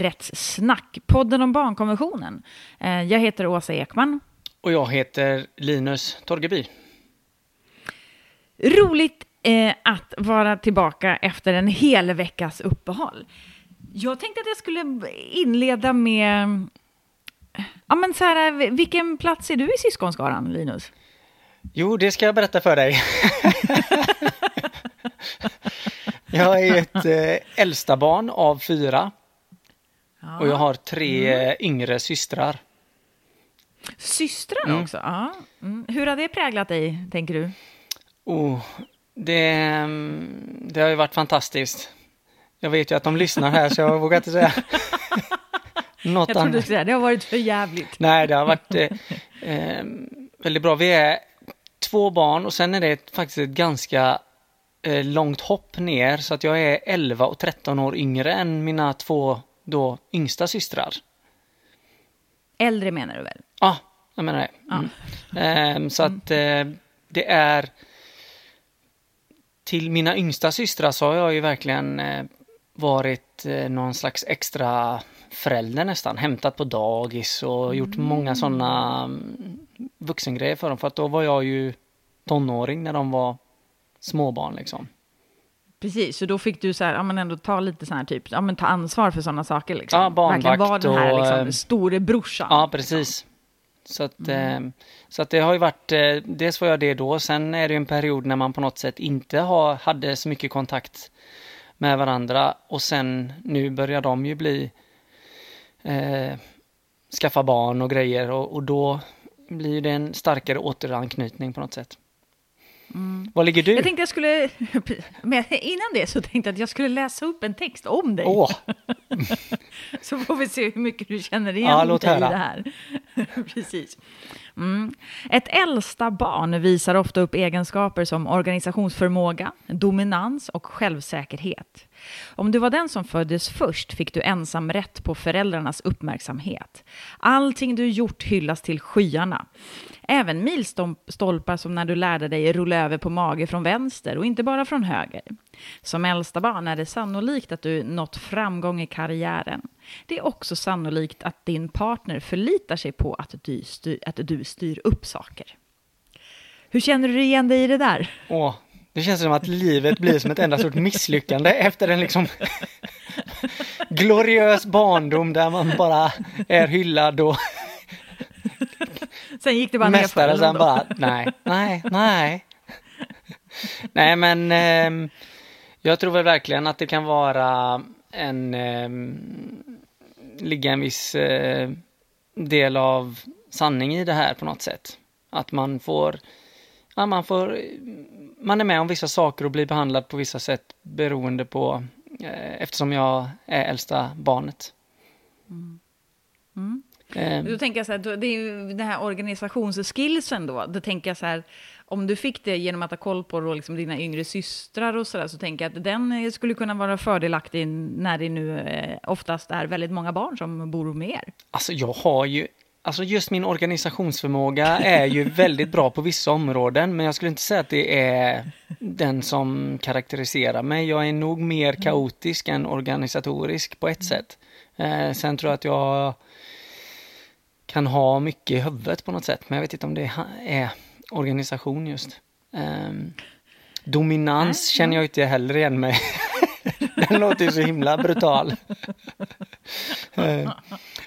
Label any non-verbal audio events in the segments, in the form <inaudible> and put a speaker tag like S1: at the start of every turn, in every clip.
S1: nummer 45 av Barnrättssnack, podden om barnkonventionen. Eh, jag heter Åsa Ekman.
S2: Och jag heter Linus Torgeby.
S1: Roligt eh, att vara tillbaka efter en hel veckas uppehåll. Jag tänkte att jag skulle inleda med... Ja, men så här, vilken plats är du i syskonskaran, Linus?
S2: Jo, det ska jag berätta för dig. <laughs> jag är ett eh, äldsta barn av fyra. Ja. Och jag har tre mm. yngre systrar.
S1: Systrar mm. också? Ja. Mm. Hur har det präglat dig, tänker du?
S2: Oh, det, mm, det har ju varit fantastiskt. Jag vet ju att de lyssnar här, så jag vågar inte säga <laughs>
S1: något jag annat. Jag det har varit för jävligt.
S2: Nej, det har varit eh, <laughs> eh, väldigt bra. Vi är två barn och sen är det faktiskt ett ganska eh, långt hopp ner så att jag är 11 och 13 år yngre än mina två då yngsta systrar.
S1: Äldre menar du väl?
S2: Ja, jag menar det. Mm. Ja. så att eh, det är till mina yngsta systrar så har jag ju verkligen eh, varit eh, någon slags extra förälder nästan, hämtat på dagis och gjort mm. många sådana mm, vuxengrejer för dem. För att då var jag ju tonåring när de var småbarn liksom.
S1: Precis, så då fick du så här, ja men ändå ta lite så här typ, ja men ta ansvar för sådana saker liksom.
S2: Ja, barnvakt Verkligen
S1: vara den här liksom, eh, storebrorsan.
S2: Ja, precis. Liksom. Så att, mm. eh, så att det har ju varit, eh, dels var jag det då, sen är det en period när man på något sätt inte har, hade så mycket kontakt med varandra och sen nu börjar de ju bli eh, skaffa barn och grejer och, och då blir det en starkare återanknytning på något sätt. Mm. Var ligger du?
S1: Jag tänkte jag skulle, <laughs> men innan det så tänkte jag att jag skulle läsa upp en text om dig.
S2: Åh. <laughs>
S1: så får vi se hur mycket du känner igen ja, dig i det här. <laughs> Precis. Mm. Ett äldsta barn visar ofta upp egenskaper som organisationsförmåga, dominans och självsäkerhet. Om du var den som föddes först fick du ensam rätt på föräldrarnas uppmärksamhet. Allting du gjort hyllas till skyarna. Även milstolpar som när du lärde dig rulla över på mage från vänster och inte bara från höger. Som äldsta barn är det sannolikt att du nått framgång i karriären. Det är också sannolikt att din partner förlitar sig på att du styr, att du styr upp saker. Hur känner du igen dig i det där?
S2: Åh, det känns som att livet blir som ett enda stort misslyckande efter en liksom <laughs> gloriös barndom där man bara är hyllad och
S1: Sen gick det bara
S2: Mästare sen bara, nej, nej, nej. nej men eh, jag tror väl verkligen att det kan vara en eh, ligga en viss eh, del av sanning i det här på något sätt. Att man får, ja, man får, man är med om vissa saker och blir behandlad på vissa sätt beroende på, eh, eftersom jag är äldsta barnet. Mm.
S1: Mm. Eh. Då tänker jag så här, det är ju den här organisationsskillsen då, då tänker jag så här, om du fick det genom att ha koll på då, liksom dina yngre systrar och sådär, så tänker jag att den skulle kunna vara fördelaktig när det nu eh, oftast är väldigt många barn som bor med er.
S2: Alltså jag har ju, alltså just min organisationsförmåga är ju <laughs> väldigt bra på vissa områden, men jag skulle inte säga att det är den som karaktäriserar mig. Jag är nog mer mm. kaotisk än organisatorisk på ett sätt. Eh, sen tror jag att jag kan ha mycket i huvudet på något sätt, men jag vet inte om det är organisation just. Um, dominans Nej. känner jag inte heller igen mig. <laughs> Den låter ju så himla brutal. uh,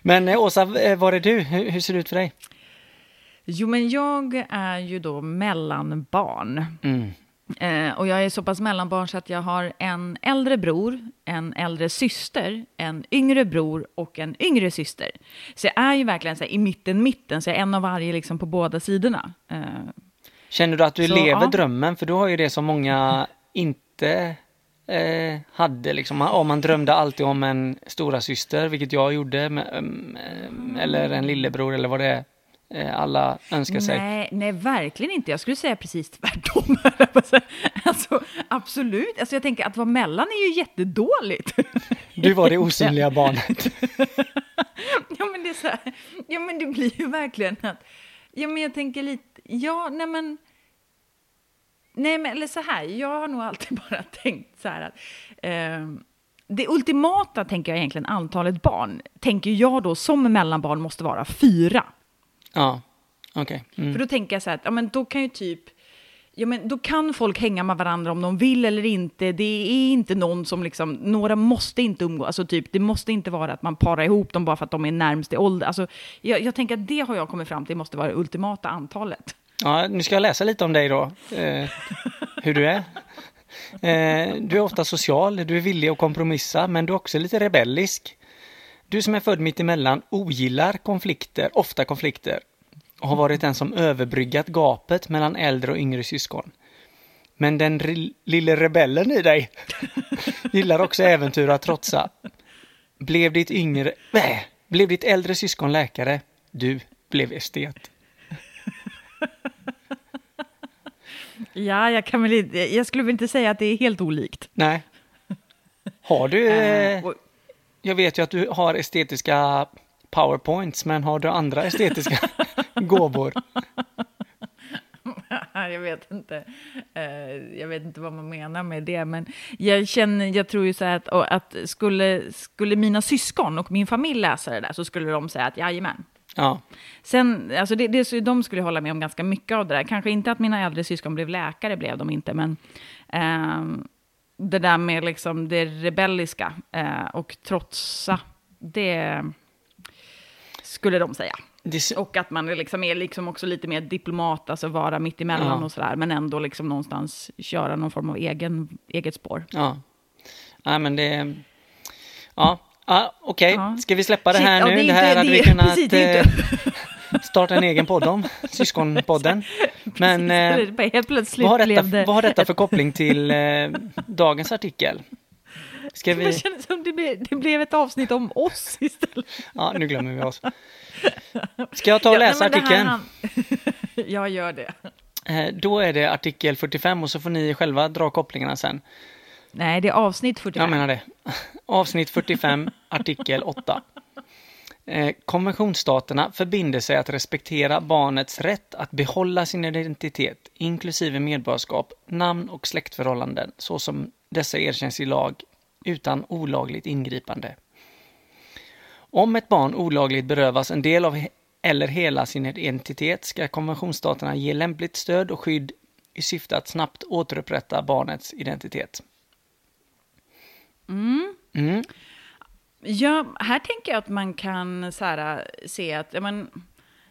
S2: men eh, Åsa, eh, var är du? Hur, hur, ser det ut för dig?
S1: Jo, men jag är ju då mellanbarn. Mm. Eh, och jag är så pass mellanbarn så att jag har en äldre bror, en äldre syster, en yngre bror och en yngre syster. Så jag är ju verkligen så här, i mitten, mitten, så jag är en av varje liksom på båda sidorna. Eh,
S2: Känner du att du så, lever ja. drömmen? För du har ju det som många inte eh, hade liksom. Om man drömde alltid om en stora syster, vilket jag gjorde, med, um, eller en lillebror eller vad det är. Eh, alla önskar sig.
S1: Nej, nej, verkligen inte. Jag skulle säga precis tvärtom. <laughs> alltså, absolut. Alltså, jag tänker att vara mellan är ju jättedåligt.
S2: Du var det <laughs> osynliga barnet. <laughs>
S1: ja, men det är så här, ja, men det blir ju verkligen att, ja, men jag tänker lite, ja, nej, men, nej, men eller så här, jag har nog alltid bara tänkt så här att, eh, det ultimata, tänker jag egentligen, antalet barn, tänker jag då som mellanbarn måste vara fyra.
S2: Ja, okej. Okay.
S1: Mm. För då tänker jag så här, ja men då kan ju typ, ja men då kan folk hänga med varandra om de vill eller inte. Det är inte någon som liksom, några måste inte umgås, alltså typ, det måste inte vara att man parar ihop dem bara för att de är närmst i ålder. Alltså, jag, jag tänker att det har jag kommit fram till måste vara det ultimata antalet.
S2: Ja, nu ska jag läsa lite om dig då, eh, hur du är. Eh, du är ofta social, du är villig att kompromissa, men du är också lite rebellisk. Du som är född mitt emellan ogillar konflikter, ofta konflikter, och har varit den som överbryggat gapet mellan äldre och yngre syskon. Men den lille rebellen i dig <laughs> gillar också äventyr att trotsa. Blev ditt yngre, äh, blev ditt äldre syskon läkare, du blev estet. <laughs>
S1: Ja, jag, kan väl, jag skulle väl inte säga att det är helt olikt.
S2: Nej. Har du... Eh, jag vet ju att du har estetiska powerpoints, men har du andra estetiska <laughs> gåvor?
S1: jag vet inte. Eh, jag vet inte vad man menar med det, men jag känner, jag tror ju så här att, att skulle, skulle mina syskon och min familj läsa det där så skulle de säga att jajamän,
S2: Ja.
S1: Sen, alltså det, det, de skulle hålla med om ganska mycket av det där. Kanske inte att mina äldre syskon blev läkare, blev de inte, men eh, det där med liksom det rebelliska eh, och trotsa, det skulle de säga. Det... Och att man liksom är liksom också lite mer diplomat, alltså vara mitt emellan ja. och sådär, men ändå liksom någonstans köra någon form av egen, eget spår.
S2: Ja, Nej, men det... Ja, Ah, Okej, okay. ja. ska vi släppa det här Shit, nu? Ja, det, det, här hade vi <laughs> kunnat precis, starta en egen podd om, Syskonpodden. <laughs> Men eh,
S1: helt plötsligt
S2: vad, har detta, det... vad har detta för koppling till eh, dagens artikel?
S1: Ska vi... Det som det blev, det blev ett avsnitt om oss istället.
S2: Ja, nu glömmer vi oss. <laughs> Ska jag ta och läsa ja, artikeln? Han... <laughs>
S1: jag gör det.
S2: Eh, då är det artikel 45 och så får ni själva dra kopplingarna sen.
S1: Nej, det är avsnitt 45.
S2: Jag menar det. Avsnitt 45, artikel 8. Eh, konventionsstaterna förbinder sig att respektera barnets rätt att behålla sin identitet, inklusive medborgarskap, namn och släktförhållanden, så som dessa erkänns i lag, utan olagligt ingripande. Om ett barn olagligt berövas en del av eller hela sin identitet ska konventionsstaterna ge lämpligt stöd och skydd i syfte att snabbt återupprätta barnets identitet.
S1: Mm. Mm. Ja, här tänker jag att man kan så här, se att, men,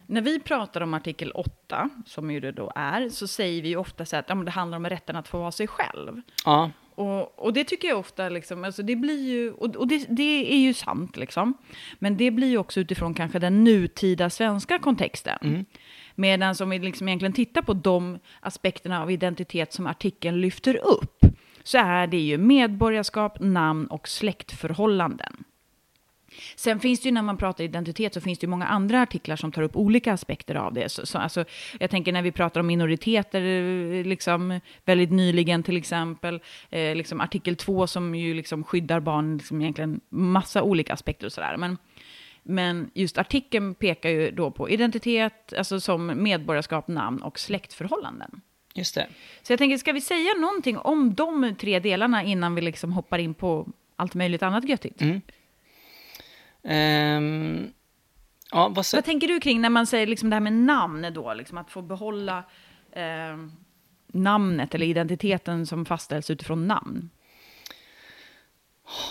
S1: när vi pratar om artikel 8, som ju det då är, så säger vi ofta så att ja, det handlar om rätten att få vara sig själv.
S2: Ja.
S1: Och, och det tycker jag ofta, liksom, alltså det blir ju, och, och det, det, är ju sant, liksom. Men det blir ju också utifrån kanske den nutida svenska kontexten. Mm. Medan om vi liksom egentligen tittar på de aspekterna av identitet som artikeln lyfter upp, så är det ju medborgarskap, namn och släktförhållanden. Sen finns det ju när man pratar identitet så finns det ju många andra artiklar som tar upp olika aspekter av det. Så, så, alltså, jag tänker när vi pratar om minoriteter, liksom, väldigt nyligen till exempel, eh, liksom artikel 2 som ju liksom skyddar barn, liksom egentligen massa olika aspekter och sådär. Men, men just artikeln pekar ju då på identitet, alltså som medborgarskap, namn och släktförhållanden.
S2: Just det.
S1: Så jag tänker, ska vi säga någonting om de tre delarna innan vi liksom hoppar in på allt möjligt annat göttigt?
S2: Mm. Um, ja, vad,
S1: vad, tänker du kring när man säger liksom det här med namn då, liksom att få behålla eh, namnet eller identiteten som fastställs utifrån namn?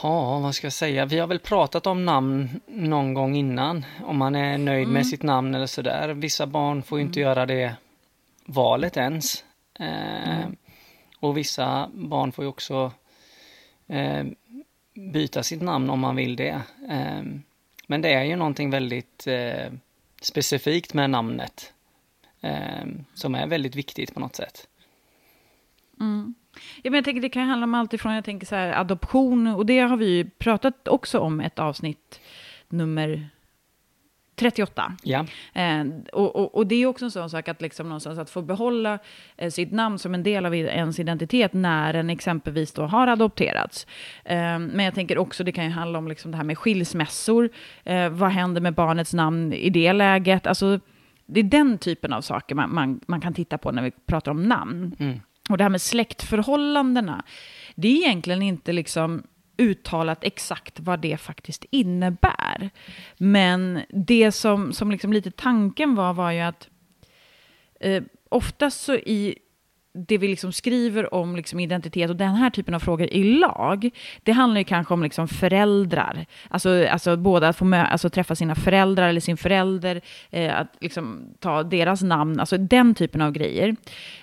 S2: Ja, vad ska jag säga? Vi har väl pratat om namn någon gång innan, om man är nöjd mm. med sitt namn eller sådär. Vissa barn får ju inte mm. göra det valet ens. Mm. Och vissa barn får ju också eh, byta sitt namn om man vill det. Ehm, men det är ju någonting väldigt eh, specifikt med namnet. Ehm, som är väldigt viktigt på något sätt.
S1: Mm. Ja, men jag tänker det kan handla om allt ifrån jag tänker så här, adoption och det har vi pratat också om ett avsnitt nummer 38.
S2: Ja.
S1: Eh, och, och, och, det är också en sån sak att, liksom någonstans att få behålla eh, sitt namn som en del av ens identitet när en exempelvis då har adopterats. Eh, men jag tänker också, det kan ju handla om liksom det här med skilsmässor. Eh, vad händer med barnets namn i det läget? Alltså, det är den typen av saker man, man, man kan titta på när vi pratar om namn. Mm. Och det här med släktförhållandena, det är egentligen inte liksom uttalat exakt vad det faktiskt innebär. Men det som, som liksom lite tanken var, var ju att eh, oftast så i det vi liksom skriver om liksom identitet och den här typen av frågor i lag, det handlar ju kanske om liksom föräldrar. Alltså, alltså båda att få alltså träffa sina föräldrar eller sin förälder, eh, att liksom ta deras namn, alltså den typen av grejer.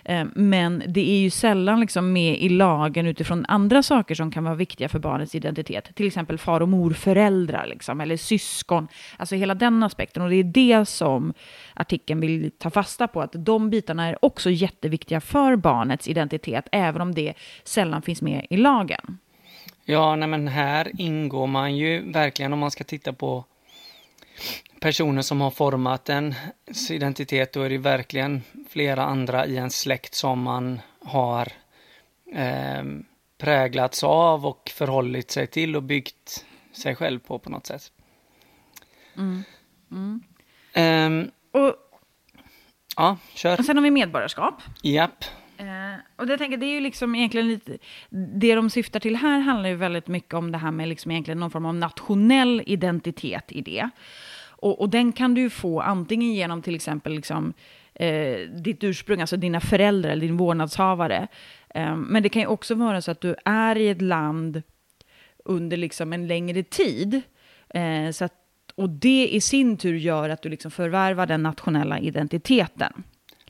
S1: Eh, men det är ju sällan liksom med i lagen utifrån andra saker som kan vara viktiga för barnets identitet. Till exempel far och morföräldrar, liksom, eller syskon. Alltså hela den aspekten. Och det är det som artikeln vill ta fasta på, att de bitarna är också jätteviktiga för barnets identitet, även om det sällan finns med i lagen.
S2: Ja, nej men här ingår man ju verkligen om man ska titta på personer som har format en identitet, då är det verkligen flera andra i en släkt som man har eh, präglats av och förhållit sig till och byggt sig själv på på något sätt. Mm. Mm. Um,
S1: och,
S2: ja, kör.
S1: Och sen har vi medborgarskap.
S2: Japp.
S1: Eh, och det, tänker, det är ju liksom egentligen lite, det de syftar till här handlar ju väldigt mycket om det här med liksom egentligen någon form av nationell identitet i det. Och, och den kan du få antingen genom till exempel liksom, eh, ditt ursprung, alltså dina föräldrar eller din vårdnadshavare. Eh, men det kan ju också vara så att du är i ett land under liksom en längre tid. Så att, och det i sin tur gör att du liksom förvärvar den nationella identiteten.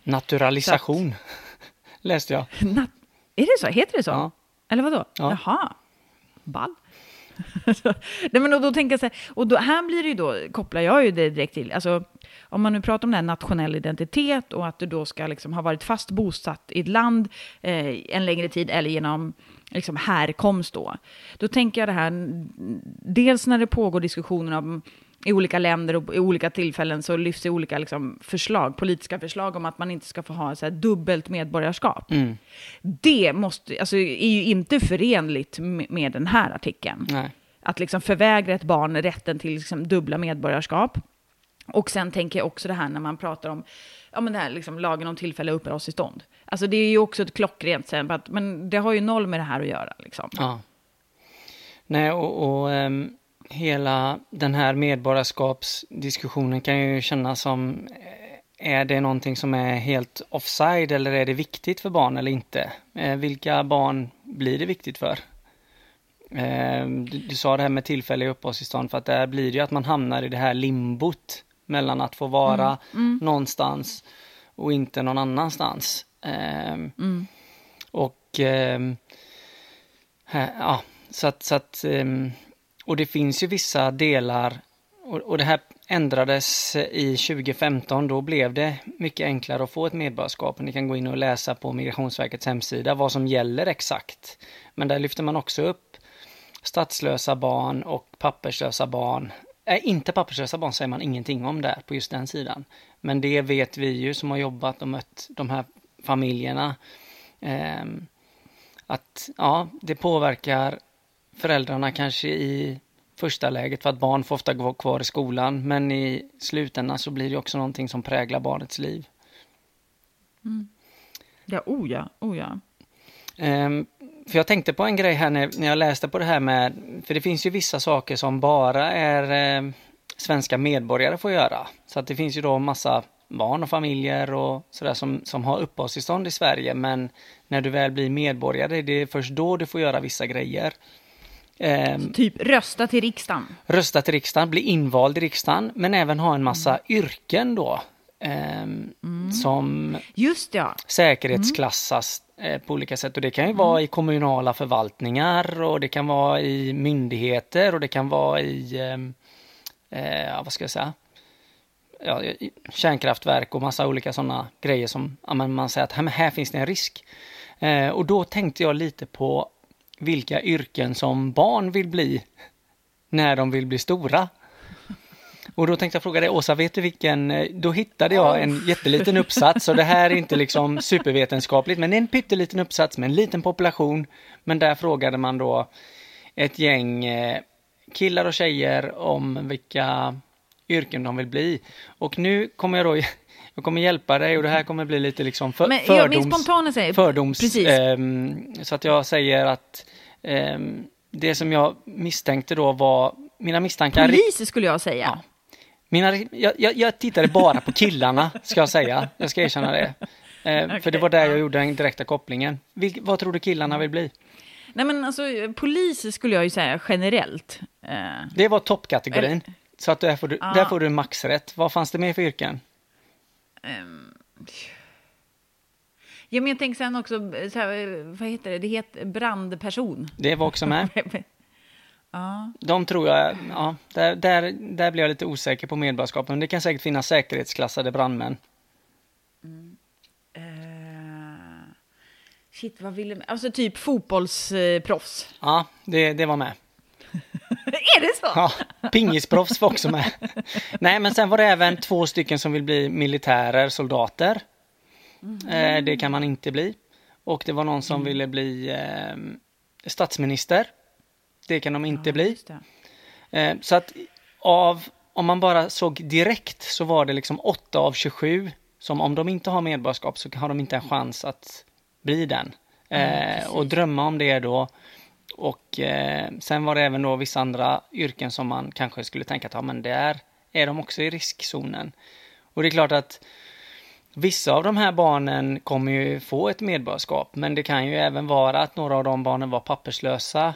S2: Naturalisation, att, <laughs> läste jag. <laughs>
S1: Nat är det så? Heter det så?
S2: Ja.
S1: Eller vadå? Ja. Jaha. Ball. <laughs> Nej, men och då tänker jag så här, och då, här blir det ju då, kopplar jag ju det direkt till, alltså om man nu pratar om det här nationell identitet och att du då ska liksom ha varit fast bosatt i ett land eh, en längre tid eller genom liksom härkomst då. Då tänker jag det här, dels när det pågår diskussioner om i olika länder och i olika tillfällen så lyfts det olika liksom, förslag, politiska förslag om att man inte ska få ha så här, dubbelt medborgarskap.
S2: Mm.
S1: Det måste, alltså, är ju inte förenligt med, den här artikeln.
S2: Nej.
S1: Att liksom förvägra ett barn rätten till liksom, dubbla medborgarskap. Och sen tänker jag också det här när man pratar om ja, men det här, liksom, lagen om tillfälliga uppehållstillstånd. Alltså det är ju också ett klockrent exempel, men det har ju noll med det här att göra. Liksom.
S2: Ja. Nej, och, och um hela den här medborgarskapsdiskussionen kan ju kännas som eh, är det någonting som är helt offside eller är det viktigt för barn eller inte? Eh, vilka barn blir det viktigt för? Eh, du, du, sa det här med tillfälliga uppehållstillstånd för att där blir det ju att man hamnar i det här limbot mellan att få vara mm. Mm. någonstans och inte någon annanstans.
S1: Mm.
S2: Och ja, så att, så att och det finns ju vissa delar, och, och det här ändrades i 2015, då blev det mycket enklare att få ett medborgarskap. Ni kan gå in och läsa på Migrationsverkets hemsida vad som gäller exakt. Men där lyfter man också upp statslösa barn och papperslösa barn. Äh, inte papperslösa barn säger man ingenting om där på just den sidan. Men det vet vi ju som har jobbat och mött de här familjerna. Eh, att ja, det påverkar föräldrarna kanske i första läget för att barn får ofta gå kvar i skolan men i slutändan så blir det också någonting som präglar barnets liv.
S1: Mm. Ja, oh ja, oh ja.
S2: Um, för jag tänkte på en grej här när, när jag läste på det här med, för det finns ju vissa saker som bara är eh, svenska medborgare får göra. Så att det finns ju då massa barn och familjer och sådär som, som har uppehållstillstånd i Sverige men när du väl blir medborgare, det är först då du får göra vissa grejer.
S1: Eh, typ rösta till riksdagen.
S2: Rösta till riksdagen, bli invald i riksdagen, men även ha en massa mm. yrken då. Eh, mm. Som
S1: Just ja.
S2: säkerhetsklassas mm. på olika sätt. Och det kan ju vara mm. i kommunala förvaltningar och det kan vara i myndigheter och det kan vara i, ehm, eh, vad ska jag säga, ja, kärnkraftverk och massa olika sådana grejer som ja, man säger att här, här finns det en risk. Eh, och då tänkte jag lite på vilka yrken som barn vill bli när de vill bli stora. Och då tänkte jag fråga dig, Åsa, vet du vilken, eh, då hittade jag en jätteliten uppsats och det här är inte liksom supervetenskapligt, men det är en pytteliten uppsats med en liten population. Men där frågade man då ett gäng eh, killar och tjejer om vilka yrken de vill bli. Och nu kommer jag då, jag kommer hjälpa dig och det här kommer bli lite liksom för,
S1: men, fördoms... Ja, säger,
S2: fördoms eh, så att jag säger att Eh, det som jag misstänkte då var, mina misstankar...
S1: Polis skulle jag säga. Ja.
S2: Mina, jag, jag, jag tittade bara på killarna, ska jag säga. Jag ska erkänna det. Eh, okay, för det var där jag gjorde den direkta kopplingen. Vil, vad tror du killarna vill bli?
S1: Nej men alltså, polis skulle jag ju säga generellt.
S2: Eh, det var toppkategorin. Så att där får, du, ah. där får du maxrätt. Vad fanns det mer för yrken? Um,
S1: ja, men jag tänker sen också, så här, vad heter det, det heter brandperson.
S2: Det var också med. <laughs> ja. De tror jag, ja, där, där, där blir jag lite osäker på medborgarskapet. Men det kan säkert finnas säkerhetsklassade brandmän. Mm.
S1: Uh, shit, vad vill Alltså typ fotbollsproffs.
S2: Ja, det, det var med. <laughs>
S1: är det så?
S2: Ja, pingisproffs var också med. Nej, men sen var det även två stycken som vill bli militärer, soldater. Mm. det kan man inte bli. Och det var någon som mm. ville bli eh, statsminister. Det kan de inte ja, bli. Eh, så att av, om man bara såg direkt så var det liksom 8 av 27 som om de inte har medborgarskap så har de inte en chans att bli den. Mm, och drömma om det då och eh, sen var det även då vissa andra yrken som man kanske skulle tänka att ja, men där är de också i riskzonen. Och det är klart att vissa av de här barnen kommer ju få ett medborgarskap, men det kan ju även vara att några av de barnen var papperslösa.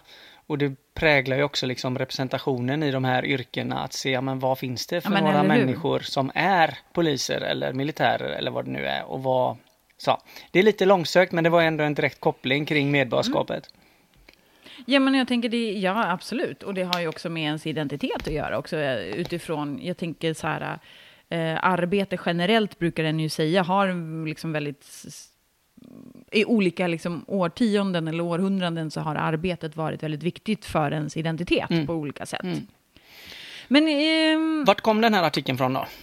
S2: Och det präglar ju också liksom representationen i de här yrkena, att se ja, men vad finns det för ja, några människor som är poliser eller militärer eller vad det nu är och vad så. Det är lite långsökt, men det var ändå en direkt koppling kring medborgarskapet. Mm.
S1: Ja, men jag tänker det, ja absolut. Och det har ju också med ens identitet att göra också eh, utifrån, jag tänker så här, eh, arbete generellt brukar den ju säga har liksom väldigt, i olika liksom årtionden eller århundraden så har arbetet varit väldigt viktigt för ens identitet mm. på olika sätt. Mm.
S2: Men, eh, Vart kom den här artikeln från då? <laughs>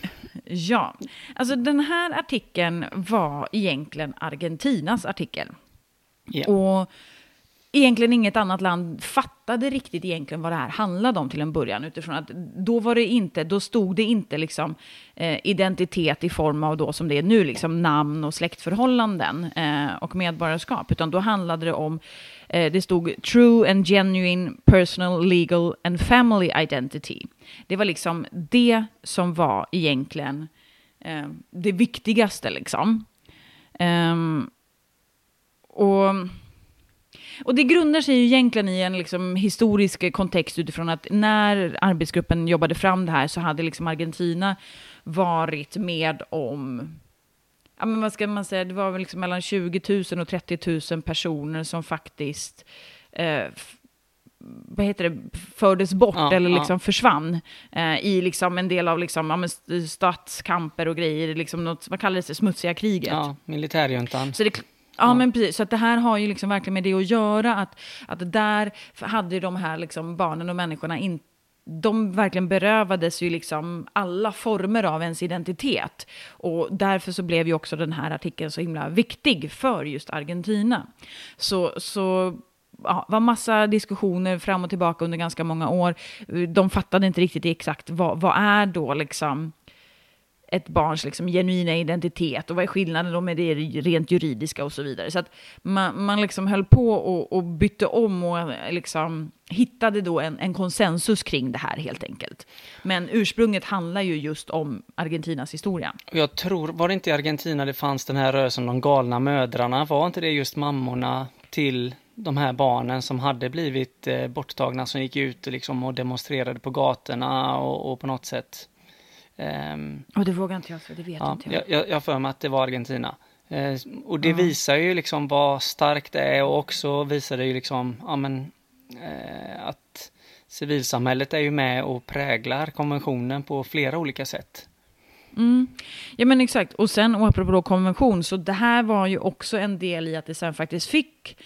S1: Ja, alltså den här artikeln var egentligen Argentinas artikel. Yeah. Och egentligen inget annat land fattade riktigt egentligen vad det här handlade om till en början. Utifrån att då var det inte, då stod det inte liksom eh, identitet i form av då som det är nu, liksom namn och släktförhållanden eh, och medborgarskap. Utan då handlade det om, eh, det stod true and genuine personal, legal and family identity. Det var liksom det som var egentligen eh, det viktigaste liksom. Ehm, och och det grundar sig ju egentligen i en liksom historisk kontext utifrån att när arbetsgruppen jobbade fram det här så hade liksom Argentina varit med om ja, men vad ska man säga, det var väl liksom mellan 20 000 och 30 000 personer som faktiskt eh, vad heter det, fördes bort ja, eller liksom ja. försvann eh, i liksom en del av liksom, ja, statskamper och grejer, liksom något, vad kallades det, smutsiga kriget.
S2: Ja, militärjuntan.
S1: Så det, Ja, men precis. Så att det här har ju liksom verkligen med det att göra. Att, att där hade de här liksom barnen och människorna inte de verkligen berövades ju liksom alla former av ens identitet. Och därför så blev ju också den här artikeln så himla viktig för just Argentina. Så, så ja, var massa diskussioner fram och tillbaka under ganska många år. De fattade inte riktigt exakt vad, vad är då liksom ett barns liksom genuina identitet och vad är skillnaden då med det rent juridiska och så vidare. Så att man, man liksom höll på och, och bytte om och liksom hittade då en, en, konsensus kring det här helt enkelt. Men ursprunget handlar ju just om Argentinas historia.
S2: Jag tror, var det inte i Argentina det fanns den här rörelsen de galna mödrarna? Var inte det just mammorna till de här barnen som hade blivit eh, borttagna som gick ut liksom och demonstrerade på gatorna och, och på något sätt
S1: Um, och det vågar inte jag, för det vet ja, inte
S2: jag. Jag har för mig att det var Argentina. Uh, och det mm. visar ju liksom vad starkt det är och också visar det ju liksom, ja men, uh, att civilsamhället är ju med och präglar konventionen på flera olika sätt.
S1: Mm. Ja men exakt, och sen och apropå konvention, så det här var ju också en del i att det sen faktiskt fick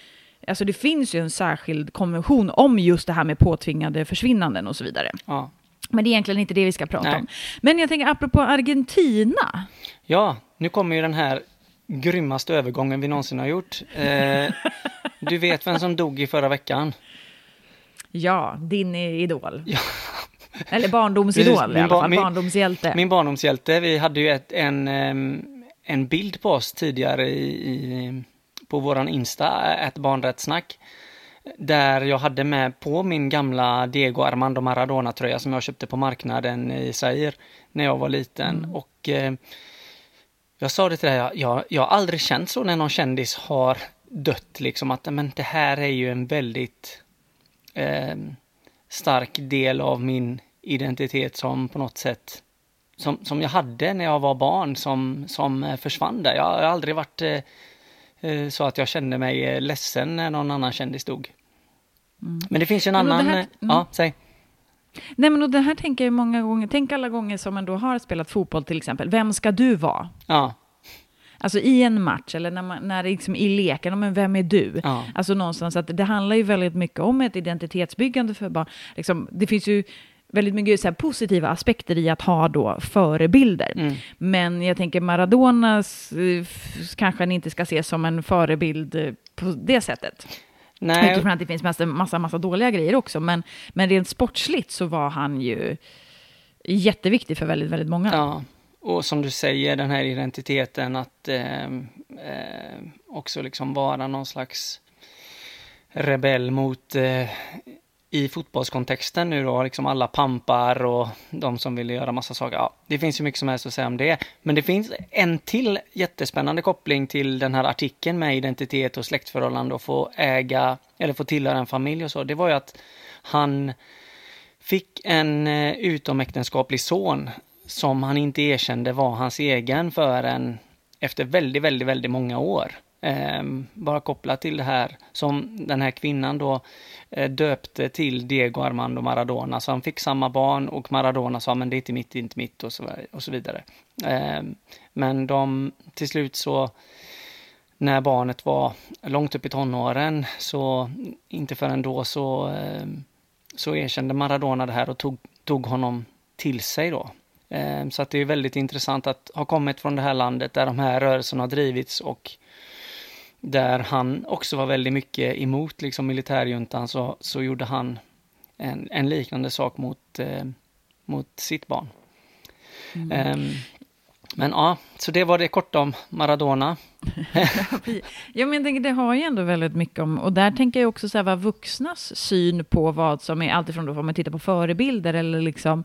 S1: Alltså det finns ju en särskild konvention om just det här med påtvingade försvinnanden och så vidare. Ja. Men det är egentligen inte det vi ska prata Nej. om. Men jag tänker apropå Argentina.
S2: Ja, nu kommer ju den här grymmaste övergången vi någonsin har gjort. Eh, du vet vem som dog i förra veckan?
S1: Ja, din idol. Ja. Eller barndomsidol Precis, i alla fall, min, barndomshjälte.
S2: Min barndomshjälte, vi hade ju ett, en, en bild på oss tidigare i, i på våran Insta, ett barnrättssnack. Där jag hade med på min gamla Diego Armando Maradona-tröja som jag köpte på marknaden i Zaire när jag var liten. Mm. Och eh, jag sa det till dig, jag, jag, har aldrig känt så när någon kändis har dött, liksom att men det här är ju en väldigt eh, stark del av min identitet som på något sätt som, som jag hade när jag var barn som, som eh, försvann där. Jag har aldrig varit eh, så att jag kände mig ledsen när någon annan kändis dog. Mm. Men det finns ju en annan... Här, mm. Ja, säg.
S1: Nej, men och det här tänker jag många gånger. Tänk alla gånger som man då har spelat fotboll till exempel. Vem ska du vara?
S2: Ja.
S1: Alltså i en match eller när, man, när det liksom i leken, men vem är du?
S2: Ja.
S1: Alltså någonstans att det handlar ju väldigt mycket om ett identitetsbyggande för barn. Liksom, det finns ju väldigt mycket så positiva aspekter i att ha då förebilder.
S2: Mm.
S1: Men jag tänker Maradonas eh, kanske han inte ska ses som en förebild eh, på det sättet.
S2: Nej.
S1: Utifrån att det finns massa, massa, massa dåliga grejer också. Men, men rent sportsligt så var han ju jätteviktig för väldigt, väldigt många.
S2: Ja, och som du säger, den här identiteten att eh, eh, också liksom vara någon slags rebell mot eh, i fotbollskontexten nu då, liksom alla pampar och de som vill göra massa saker. Ja, det finns ju mycket som helst att säga om det. Men det finns en till jättespännande koppling till den här artikeln med identitet och släktförhållande och få äga eller få tillhöra en familj och så. Det var ju att han fick en eh, utomäktenskaplig son som han inte erkände var hans egen förrän efter väldigt, väldigt, väldigt många år. Eh, bara kopplat till det här som den här kvinnan då eh, döpte till Diego Armando Maradona. Så han fick samma barn och Maradona sa men det är inte mitt, det är inte mitt och så, och så vidare. Eh, men de till slut så när barnet var långt upp i tonåren så inte förrän då så, ehm, så erkände Maradona det här och tog, tog honom till sig då. Ehm, så att det är väldigt intressant att ha kommit från det här landet där de här rörelserna har drivits och där han också var väldigt mycket emot liksom militärjuntan så, så gjorde han en, en liknande sak mot, eh, mot sitt barn. Mm. Um, men ja, så det var det kort om Maradona. <laughs>
S1: ja, men jag tänker, det har ju ändå väldigt mycket om, och där tänker jag också så här, vad vuxnas syn på vad som är, alltifrån då, om man tittar på förebilder eller liksom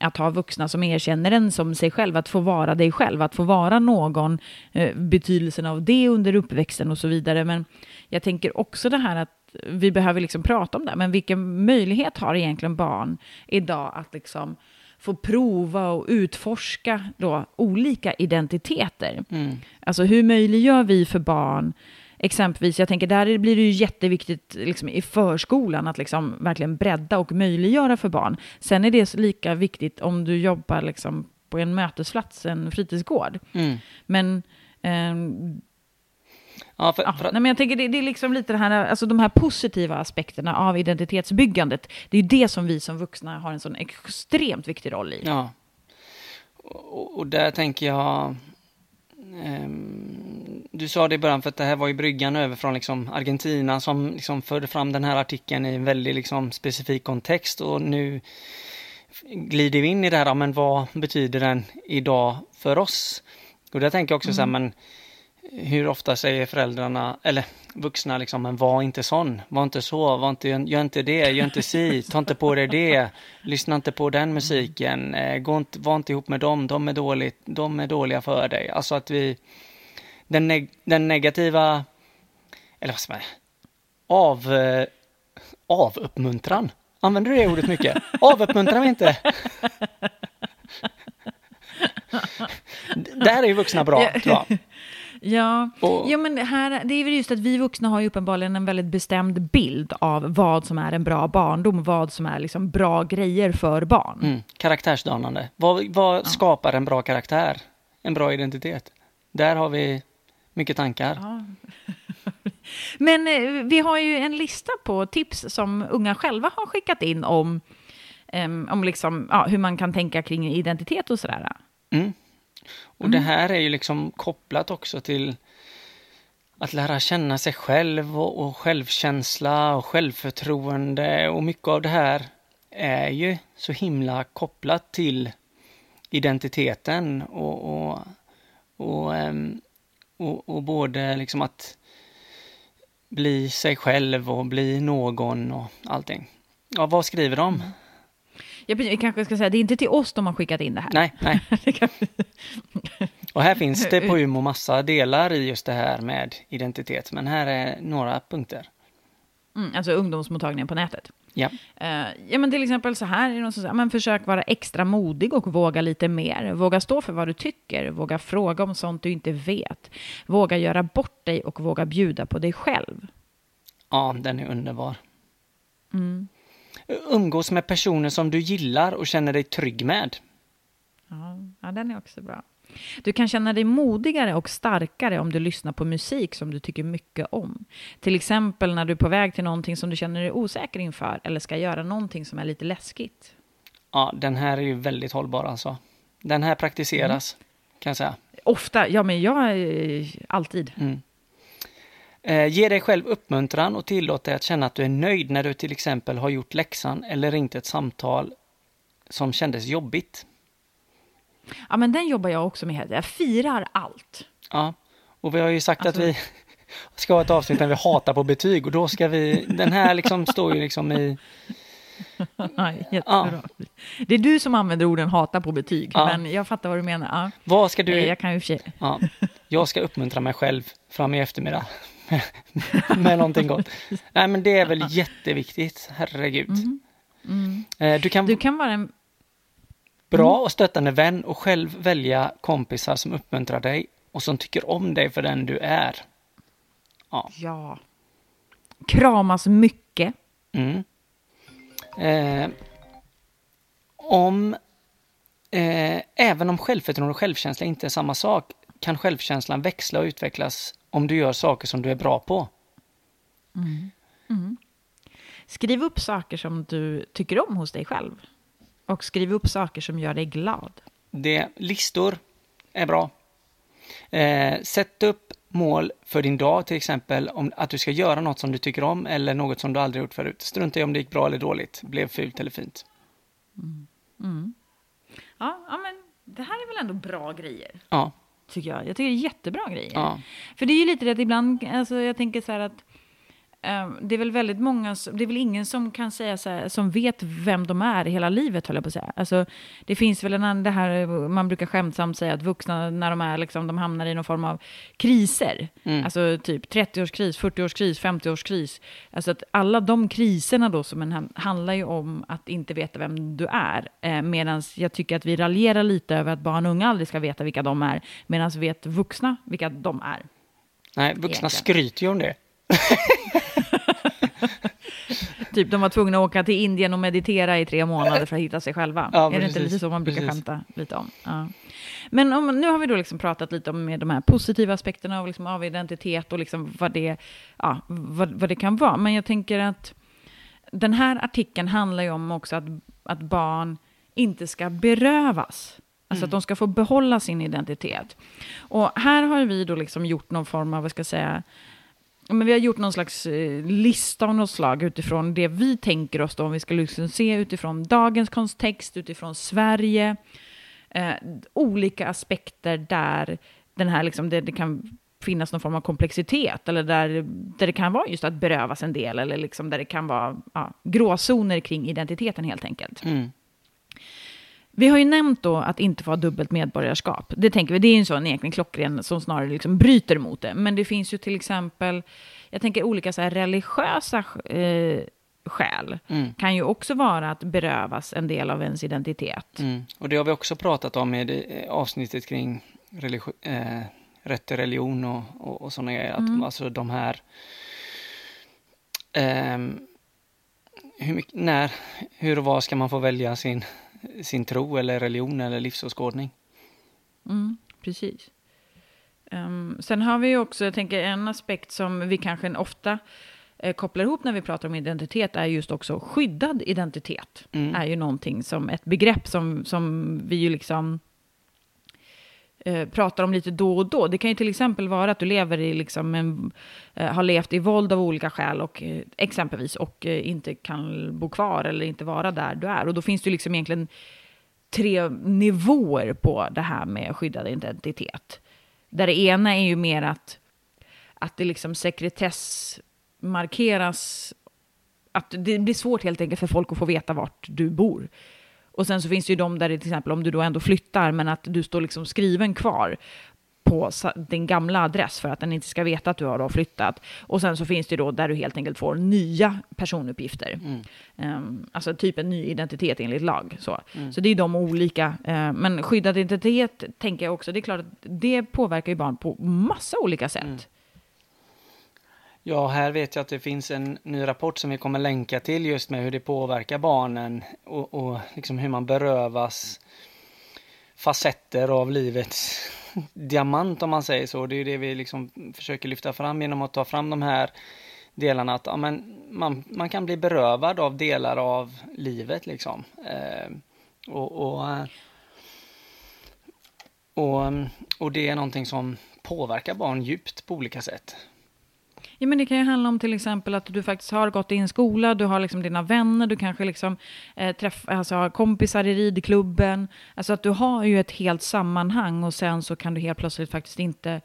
S1: att ha vuxna som erkänner en som sig själv, att få vara dig själv, att få vara någon, eh, betydelsen av det under uppväxten och så vidare. Men jag tänker också det här att vi behöver liksom prata om det, men vilken möjlighet har egentligen barn idag att liksom få prova och utforska då olika identiteter?
S2: Mm.
S1: Alltså hur möjliggör vi för barn exempelvis, jag tänker där blir det ju jätteviktigt liksom, i förskolan att liksom verkligen bredda och möjliggöra för barn. Sen är det lika viktigt om du jobbar liksom, på en mötesplats, en fritidsgård.
S2: Mm.
S1: Men ehm,
S2: Ja, för, för...
S1: Ja, nej, men jag tänker det, det, är liksom lite det här, alltså de här positiva aspekterna av identitetsbyggandet. Det är ju det som vi som vuxna har en sån extremt viktig roll i.
S2: Ja. Och, och där tänker jag, du sa det i början för att det här var ju bryggan över från liksom Argentina som liksom förde fram den här artikeln i en väldigt liksom specifik kontext och nu glider vi in i det här, men vad betyder den idag för oss? Och där tänker jag också mm. så här, men hur ofta säger föräldrarna, eller vuxna liksom, men var inte sån, var inte så, var inte, gör inte det, gör inte si, ta inte på dig det, lyssna inte på den musiken, eh, gå inte, var inte ihop med dem, de är, dåligt, de är dåliga för dig. Alltså att vi, den, neg den negativa, eller vad ska man av, eh, avuppmuntran, använder du det ordet mycket? Avuppmuntrar vi inte? <laughs> Där är ju vuxna bra, tror jag.
S1: Ja, och, ja men här, det är väl just att vi vuxna har ju uppenbarligen en väldigt bestämd bild av vad som är en bra barndom, vad som är liksom bra grejer för barn.
S2: Mm, karaktärsdanande. Vad, vad ja. skapar en bra karaktär? En bra identitet? Där har vi mycket tankar.
S1: Ja. <laughs> men eh, vi har ju en lista på tips som unga själva har skickat in om, um, om liksom, ja, hur man kan tänka kring identitet och sådär.
S2: Mm. Och mm. det här är ju liksom kopplat också till att lära känna sig själv och, och, självkänsla och självförtroende och mycket av det här är ju så himla kopplat till identiteten och, och, och, um, och, och både liksom att bli sig själv och bli någon och allting. Ja, vad skriver de?
S1: Ja, vi kanske ska säga, det är inte till oss de har skickat in det här.
S2: Nej, nej. <laughs> och här finns det på <laughs> Umo massa delar i just det här med identitet, men här är några punkter.
S1: Mm, alltså ungdomsmottagningen på nätet.
S2: Ja.
S1: Uh, ja, men till exempel så här, är det som säger, men försök vara extra modig och våga lite mer. Våga stå för vad du tycker, våga fråga om sånt du inte vet. Våga göra bort dig och våga bjuda på dig själv.
S2: Ja, den är underbar.
S1: Mm.
S2: Umgås med personer som du gillar och känner dig trygg med.
S1: Ja, ja, den är också bra. Du kan känna dig modigare och starkare om du lyssnar på musik som du tycker mycket om. Till exempel när du är på väg till någonting som du känner dig osäker inför eller ska göra någonting som är lite läskigt.
S2: Ja, den här är ju väldigt hållbar alltså. Den här praktiseras, mm. kan jag säga.
S1: Ofta, ja men jag, eh, alltid.
S2: Mm. Eh, ge dig själv uppmuntran och tillåt dig att känna att du är nöjd när du till exempel har gjort läxan eller ringt ett samtal som kändes jobbigt.
S1: Ja, men den jobbar jag också med. Jag firar allt.
S2: Ja, och vi har ju sagt alltså... att vi <laughs> ska ha ett avsnitt där vi hatar på betyg och då ska vi, den här liksom står ju liksom i... <laughs>
S1: Jättebra. Ja. Det är du som använder orden hata på betyg, ja. men jag fattar vad du menar. Ja.
S2: Vad ska du...
S1: Eh, jag kan ju för
S2: ja. Jag ska uppmuntra mig själv fram i eftermiddag <laughs> <laughs> med, någonting gott. <laughs> Nej, men det är väl jätteviktigt, herregud. Mm.
S1: Mm. Du, kan... du kan vara en
S2: Bra mm. och stöttande vän och själv välja kompisar som uppmuntrar dig och som tycker om dig för den du är.
S1: Ja. ja. Kramas mycket.
S2: Mm. Eh, om eh, Även om självförtroende och självkänsla inte är samma sak kan självkänslan växla och utvecklas om du gör saker som du är bra på.
S1: Mm. Mm. Skriv upp saker som du tycker om hos dig själv. Och skriv upp saker som gör dig glad.
S2: Det, listor är bra. Eh, sätt upp mål för din dag, till exempel om att du ska göra något som du tycker om eller något som du aldrig gjort förut. Strunta i om det gick bra eller dåligt, blev fult eller fint.
S1: Mm. Mm. Ja, ja, men det här är väl ändå bra grejer?
S2: Ja.
S1: Tycker jag. Jag tycker det är jättebra grejer.
S2: Ja.
S1: För det är ju lite det att ibland, alltså jag tänker så här att det är väl väldigt många, det är väl ingen som kan säga så här, som vet vem de är hela livet, höll jag på att säga. Alltså, det finns väl en, det här, man brukar skämtsamt säga att vuxna, när de är liksom, de hamnar i någon form av kriser. Mm. Alltså typ 30-årskris, 40-årskris, 50-årskris. Alltså att alla de kriserna då som en, handlar ju om att inte veta vem du är. Eh, Medan jag tycker att vi raljerar lite över att barn och unga aldrig ska veta vilka de är. Medan vet vuxna vilka de är.
S2: Nej, vuxna Egentligen. skryter ju om det. <laughs> <laughs>
S1: typ de var tvungna att åka till Indien och meditera i tre månader för att hitta sig själva. Ja, är precis, det inte lite så man brukar precis. skämta lite om? Ja. Men om, nu har vi då liksom pratat lite om med de här positiva aspekterna av, liksom, av identitet och liksom vad, det, ja, vad, vad det kan vara. Men jag tänker att den här artikeln handlar ju om också att, att barn inte ska berövas. Alltså mm. att de ska få behålla sin identitet. Och här har vi då liksom gjort någon form av, vad ska jag säga, men vi har gjort någon slags eh, lista av något slag utifrån det vi tänker oss då, om vi ska liksom se utifrån dagens kontext, utifrån Sverige, eh, olika aspekter där den här liksom, det, det, kan finnas någon form av komplexitet, eller där, där det kan vara just att berövas en del, eller liksom där det kan vara ja, gråzoner kring identiteten helt enkelt.
S2: Mm.
S1: Vi har ju nämnt då att inte få ha dubbelt medborgarskap. Det tänker vi, det är ju en sån egentligen klockren som snarare liksom bryter mot det. Men det finns ju till exempel, jag tänker olika så här religiösa eh, skäl mm. kan ju också vara att berövas en del av ens identitet.
S2: Mm. Och det har vi också pratat om i eh, avsnittet kring religi- eh, rätt till religion och, och, och sådana grejer. Mm. alltså de här eh, hur mycket, när, hur och var ska man få välja sin sin tro eller religion eller livsåskådning.
S1: Mm, precis. Um, sen har vi också, jag tänker en aspekt som vi kanske ofta eh, kopplar ihop när vi pratar om identitet är just också skyddad identitet. Mm. är ju någonting som ett begrepp som, som vi ju liksom eh, pratar om lite då och då. Det kan ju till exempel vara att du lever i liksom en, eh, har levt i våld av olika skäl och eh, exempelvis och eh, inte kan bo kvar eller inte vara där du är. Och då finns det ju liksom egentligen tre nivåer på det här med skyddad identitet. Där det ena är ju mer att, att det liksom sekretessmarkeras. att det blir svårt helt enkelt för folk att få veta vart du bor. Och sen så finns det ju de där det till exempel om du då ändå flyttar men att du står liksom skriven kvar på din gamla adress för att den inte ska veta att du har flyttat. Och sen så finns det då där du helt enkelt får nya personuppgifter. Mm. Um, alltså typ en ny identitet enligt lag. Så, mm. så det är de olika. Uh, men skyddad identitet tänker jag också, det är klart att det påverkar ju barn på massa olika sätt. Mm.
S2: Ja, här vet jag att det finns en ny rapport som vi kommer länka till just med hur det påverkar barnen och, och liksom hur man berövas facetter av livets <laughs> diamant om man säger så. Det är ju det vi liksom försöker lyfta fram genom att ta fram de här delarna. Att ja, men man, man kan bli berövad av delar av livet liksom. Eh, och, och, eh, och, och det är någonting som påverkar barn djupt på olika sätt.
S1: Ja, men det kan ju handla om till exempel att du faktiskt har gått i en skola, du har liksom dina vänner, du kanske liksom, eh, träff, alltså, har kompisar i ridklubben. Alltså att du har ju ett helt sammanhang och sen så kan du helt plötsligt faktiskt inte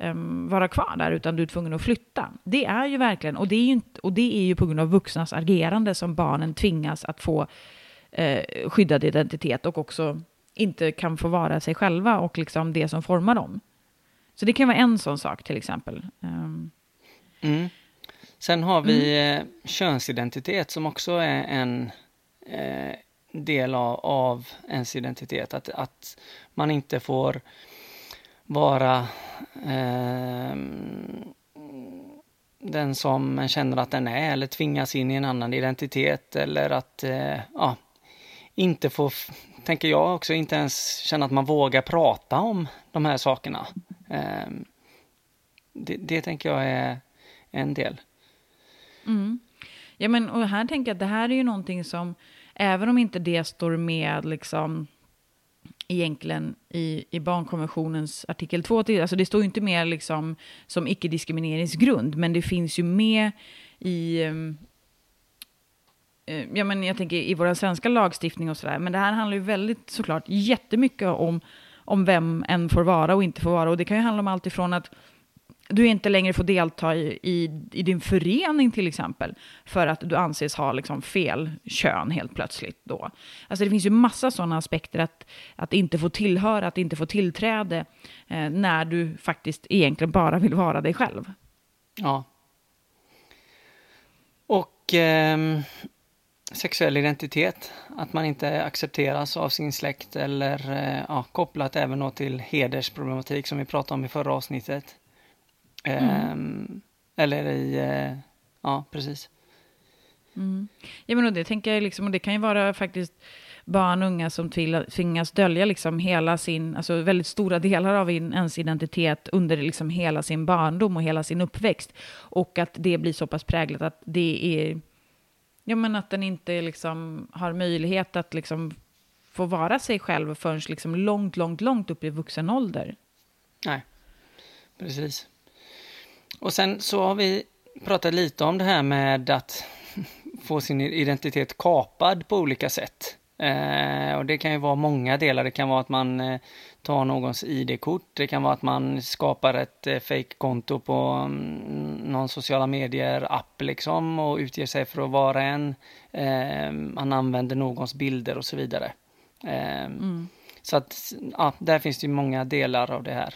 S1: eh, vara kvar där, utan du är tvungen att flytta. Det är ju verkligen, och det är ju, inte, och det är ju på grund av vuxnas agerande som barnen tvingas att få eh, skyddad identitet och också inte kan få vara sig själva och liksom det som formar dem. Så det kan vara en sån sak till exempel. Ehm.
S2: Mm. Sen har vi mm. Eh, könsidentitet som också är en eh, del av, av ens identitet. Att, att man inte får vara eh, den som man känner att den är eller tvingas in i en annan identitet eller att eh, ja, inte få, tänker jag också, inte ens känna att man vågar prata om de här sakerna. Eh, det, det tänker jag är en del.
S1: Mm. Ja, men och här tänker jag att det här är ju någonting som, även om inte det står med liksom egentligen i, i barnkonventionens artikel 2, alltså det står ju inte med liksom som icke-diskrimineringsgrund, men det finns ju med i, um, ja men jag tänker i vår svenska lagstiftning och sådär, men det här handlar ju väldigt såklart jättemycket om, om vem en får vara och inte får vara, och det kan ju handla om allt ifrån att du inte längre får delta i, i, i, din förening till exempel, för att du anses ha liksom fel kön helt plötsligt då. Alltså det finns ju massa sådana aspekter att, att inte få tillhöra, att inte få tillträde, eh, när du faktiskt egentligen bara vill vara dig själv.
S2: Ja. Och eh, sexuell identitet, att man inte accepteras av sin släkt eller eh, ja, kopplat även då till hedersproblematik som vi pratade om i förra avsnittet. Mm. Um, eller i, uh, ja precis.
S1: Mm. Ja men det tänker jag liksom, och det kan ju vara faktiskt barn och unga som tvingas dölja liksom hela sin, alltså väldigt stora delar av ens identitet under liksom hela sin barndom och hela sin uppväxt. Och att det blir så pass präglat att det är, ja men att den inte liksom har möjlighet att liksom få vara sig själv förrän liksom långt, långt, långt upp i vuxen ålder.
S2: Nej, precis. Och sen så har vi pratat lite om det här med att få sin identitet kapad på olika sätt. Eh, och det kan ju vara många delar. Det kan vara att man eh, tar någons ID-kort. Det kan vara att man skapar ett eh, fake-konto på mm, någon sociala medier-app liksom och utger sig för att vara en. Eh, man använder någons bilder och så vidare. Eh, mm. Så att, ja, där finns det ju många delar av det här.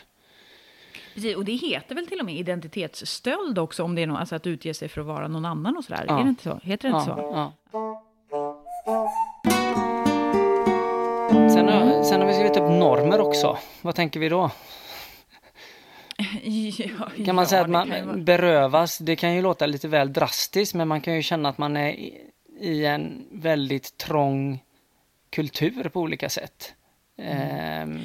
S1: Precis, och det heter väl till och med identitetsstöld också, om det är något, alltså att utge sig för att vara någon annan och sådär. Ja. Är det inte så? Heter det inte så? Ja.
S2: Sen, har, sen har vi skrivit upp normer också. Vad tänker vi då? <laughs> Ja, kan man säga att man vara... berövas? Det kan ju låta lite väl drastiskt, men man kan ju känna att man är i en väldigt trång kultur på olika sätt. Mm. Eh,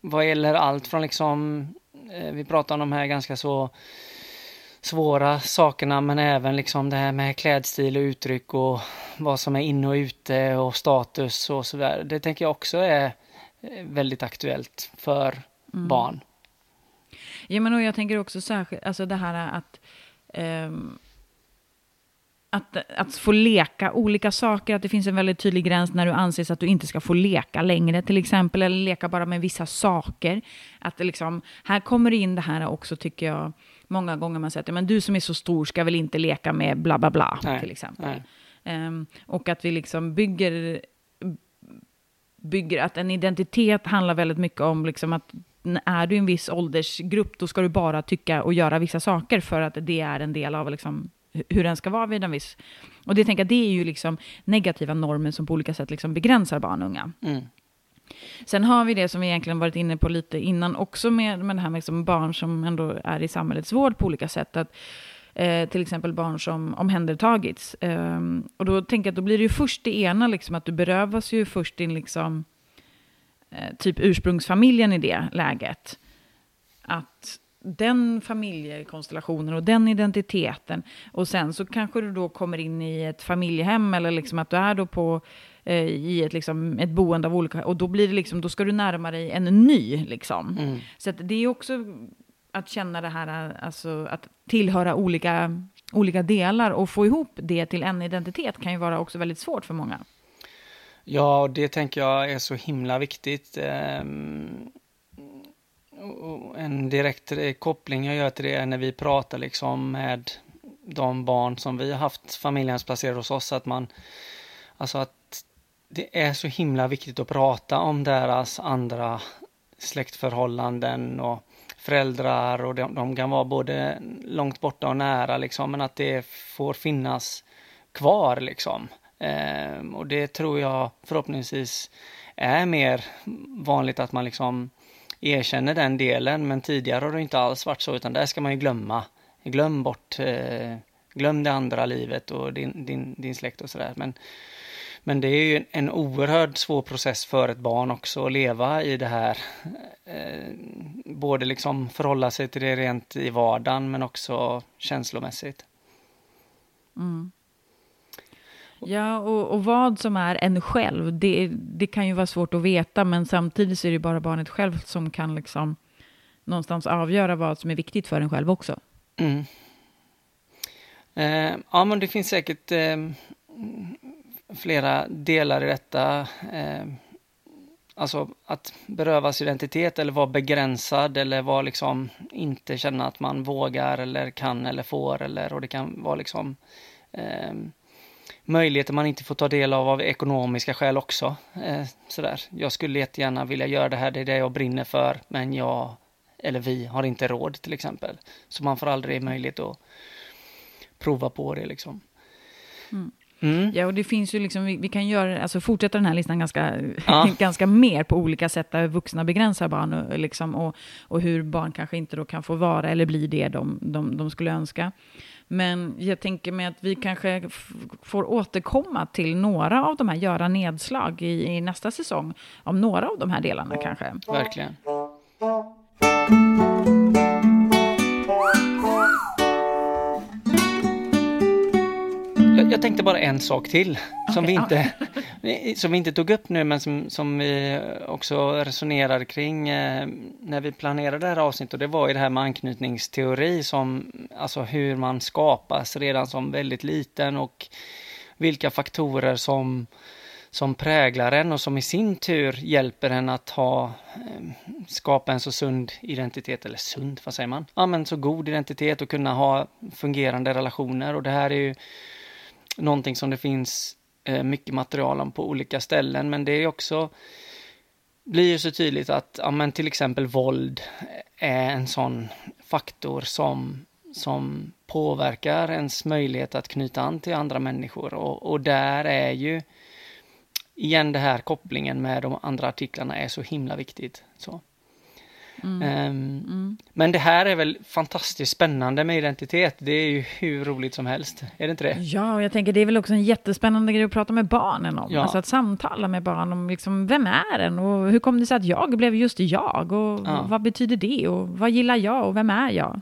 S2: vad gäller allt från liksom Eh, vi pratar om de här ganska så svåra sakerna men även liksom det här med klädstil och uttryck och vad som är inne och ute och status och sådär. Det tänker jag också är eh, väldigt aktuellt för mm. barn.
S1: Ja men och jag tänker också särskilt, alltså det här att um, att, att få leka olika saker, att det finns en väldigt tydlig gräns när du anses att du inte ska få leka längre till exempel, eller leka bara med vissa saker. Att det liksom, här kommer in det här också tycker jag, många gånger man säger att men du som är så stor ska väl inte leka med bla bla bla nej, till exempel. Um, och att vi liksom bygger, bygger, att en identitet handlar väldigt mycket om liksom att är du i en viss åldersgrupp, då ska du bara tycka och göra vissa saker för att det är en del av liksom hur den ska vara vid en viss... Och det, tänker jag, det är ju liksom negativa normer som på olika sätt liksom begränsar barn och unga. Mm. Sen har vi det som vi egentligen varit inne på lite innan också med, med det här med liksom barn som ändå är i samhällets vård på olika sätt. Att, eh, till exempel barn som omhändertagits. Eh, och då tänker jag att då blir det ju först det ena, liksom, att du berövas ju först din liksom, eh, typ ursprungsfamiljen i det läget. Att den familjekonstellationen och den identiteten. Och sen så kanske du då kommer in i ett familjehem eller liksom att du är då på eh, i ett, liksom, ett boende av olika, och då blir det liksom, då ska du närma dig en ny liksom. Mm. Så det är också att känna det här, alltså att tillhöra olika, olika delar och få ihop det till en identitet kan ju vara också väldigt svårt för många.
S2: Ja, det tänker jag är så himla viktigt. En direkt eh, koppling jag gör till det är när vi pratar liksom med de barn som vi har haft familjehemsplacerade hos oss, att man, alltså att det är så himla viktigt att prata om deras andra släktförhållanden och föräldrar och de, de kan vara både långt borta och nära liksom, men att det får finnas kvar liksom. Ehm, och det tror jag förhoppningsvis är mer vanligt att man liksom erkänner den delen, men tidigare har det inte alls varit så, utan där ska man ju glömma. Glöm bort, eh, glöm det andra livet och din, din, din släkt och sådär. Men, men det är ju en oerhört svår process för ett barn också att leva i det här. Eh, både liksom förhålla sig till det rent i vardagen men också känslomässigt.
S1: Mm. Ja, och, och, vad som är en själv, det, det kan ju vara svårt att veta, men samtidigt så är det bara barnet själv som kan liksom någonstans avgöra vad som är viktigt för en själv också. Mm.
S2: Eh, ja, men det finns säkert eh, flera delar i detta. Eh, alltså att berövas identitet eller vara begränsad eller vara liksom inte känna att man vågar eller kan eller får eller och det kan vara liksom eh, möjligheter man inte får ta del av av ekonomiska skäl också. Eh, sådär. Jag skulle jättegärna vilja göra det här, det är det jag brinner för, men jag eller vi har inte råd till exempel. Så man får aldrig möjlighet att prova på det liksom.
S1: Mm. Mm. Ja, och det finns ju liksom, vi, vi, kan göra, alltså fortsätta den här listan ganska, ja. <laughs> ganska mer på olika sätt där vuxna begränsar barn och, liksom, och, och hur barn kanske inte då kan få vara eller bli det de, de, de skulle önska. Men jag tänker mig att vi kanske får återkomma till några av de här, göra nedslag i, i nästa säsong, om några av de här delarna kanske.
S2: Verkligen. Jag, jag, tänkte bara en sak till som, okay, vi inte, ja. <laughs> som vi inte tog upp nu men som, som vi också resonerade kring eh, när vi planerade det här avsnittet och det var ju det här med anknytningsteori som alltså hur man skapas redan som väldigt liten och vilka faktorer som som präglar en och som i sin tur hjälper en att ha, eh, skapa en så sund identitet, eller sund, vad säger man? Ja men så god identitet och kunna ha fungerande relationer och det här är ju någonting som det finns eh, mycket material om på olika ställen, men det är också blir ju så tydligt att ja, men till exempel våld är en sån faktor som, som påverkar ens möjlighet att knyta an till andra människor och, och där är ju igen det här kopplingen med de andra artiklarna är så himla viktigt. Så. Mm. Um, mm. Men det här är väl fantastiskt spännande med identitet. Det är ju hur roligt som helst. Är det inte det?
S1: Ja, och jag tänker det är väl också en jättespännande grej att prata med barnen om. Ja. Alltså att samtala med barn om liksom, vem är den och hur kom det sig att jag blev just jag och ja. vad betyder det och vad gillar jag och vem är jag?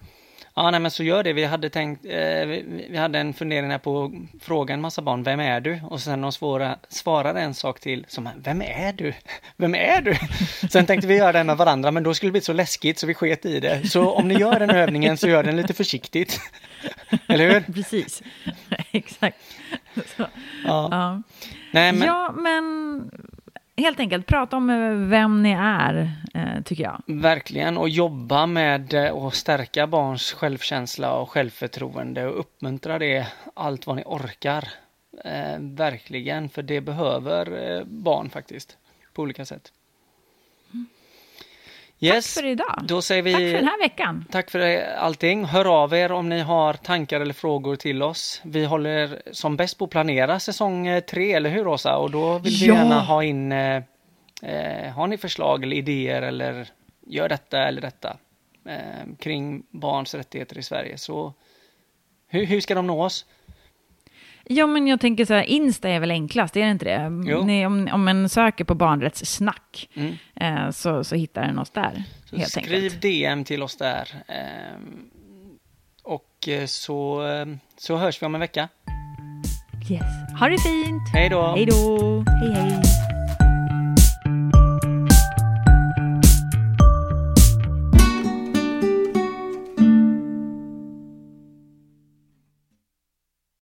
S2: Ja, nej men så gör det. Vi hade tänkt, eh, vi, vi, hade en fundering här på att fråga en massa barn, vem är du? Och sen de svåra, svarade en sak till, som, vem är du? Vem är du? <laughs> Sen tänkte vi göra det med varandra, men då skulle det bli så läskigt så vi sket i det. Så om ni gör den övningen så gör den lite försiktigt. <laughs> Eller hur?
S1: Precis, <laughs> exakt.
S2: Ja.
S1: Ja.
S2: Nej, men,
S1: ja, men helt enkelt prata om eh, vem ni är, eh, tycker jag.
S2: Verkligen, och jobba med eh, att stärka barns självkänsla och självförtroende och uppmuntra det allt vad ni orkar. Verkligen, för det behöver barn faktiskt, på olika sätt. Yes,
S1: Tack för idag.
S2: då säger vi
S1: Tack för den här veckan.
S2: Tack för allting. Hör av er om ni har tankar eller frågor till oss. Vi håller som bäst på att planera säsong eh, tre, eller hur Rosa? Och då vill vi
S1: Ja.
S2: gärna ha in, eh, eh, har ni förslag eller idéer eller gör detta eller detta eh, kring barns rättigheter i Sverige. Så hur, hur ska de nå oss?
S1: Ja, men jag tänker så här, Insta är väl enklast, är det inte det? Ni, om, om man söker på barnrättssnack
S2: Mm.
S1: eh, så, så hittar den oss där,
S2: Så skriv
S1: enkelt.
S2: DM till oss där. Eh, och eh, så, eh, så hörs vi om en vecka.
S1: Yes. Ha det fint!
S2: Hej då!
S1: Hej då! Hej, hej!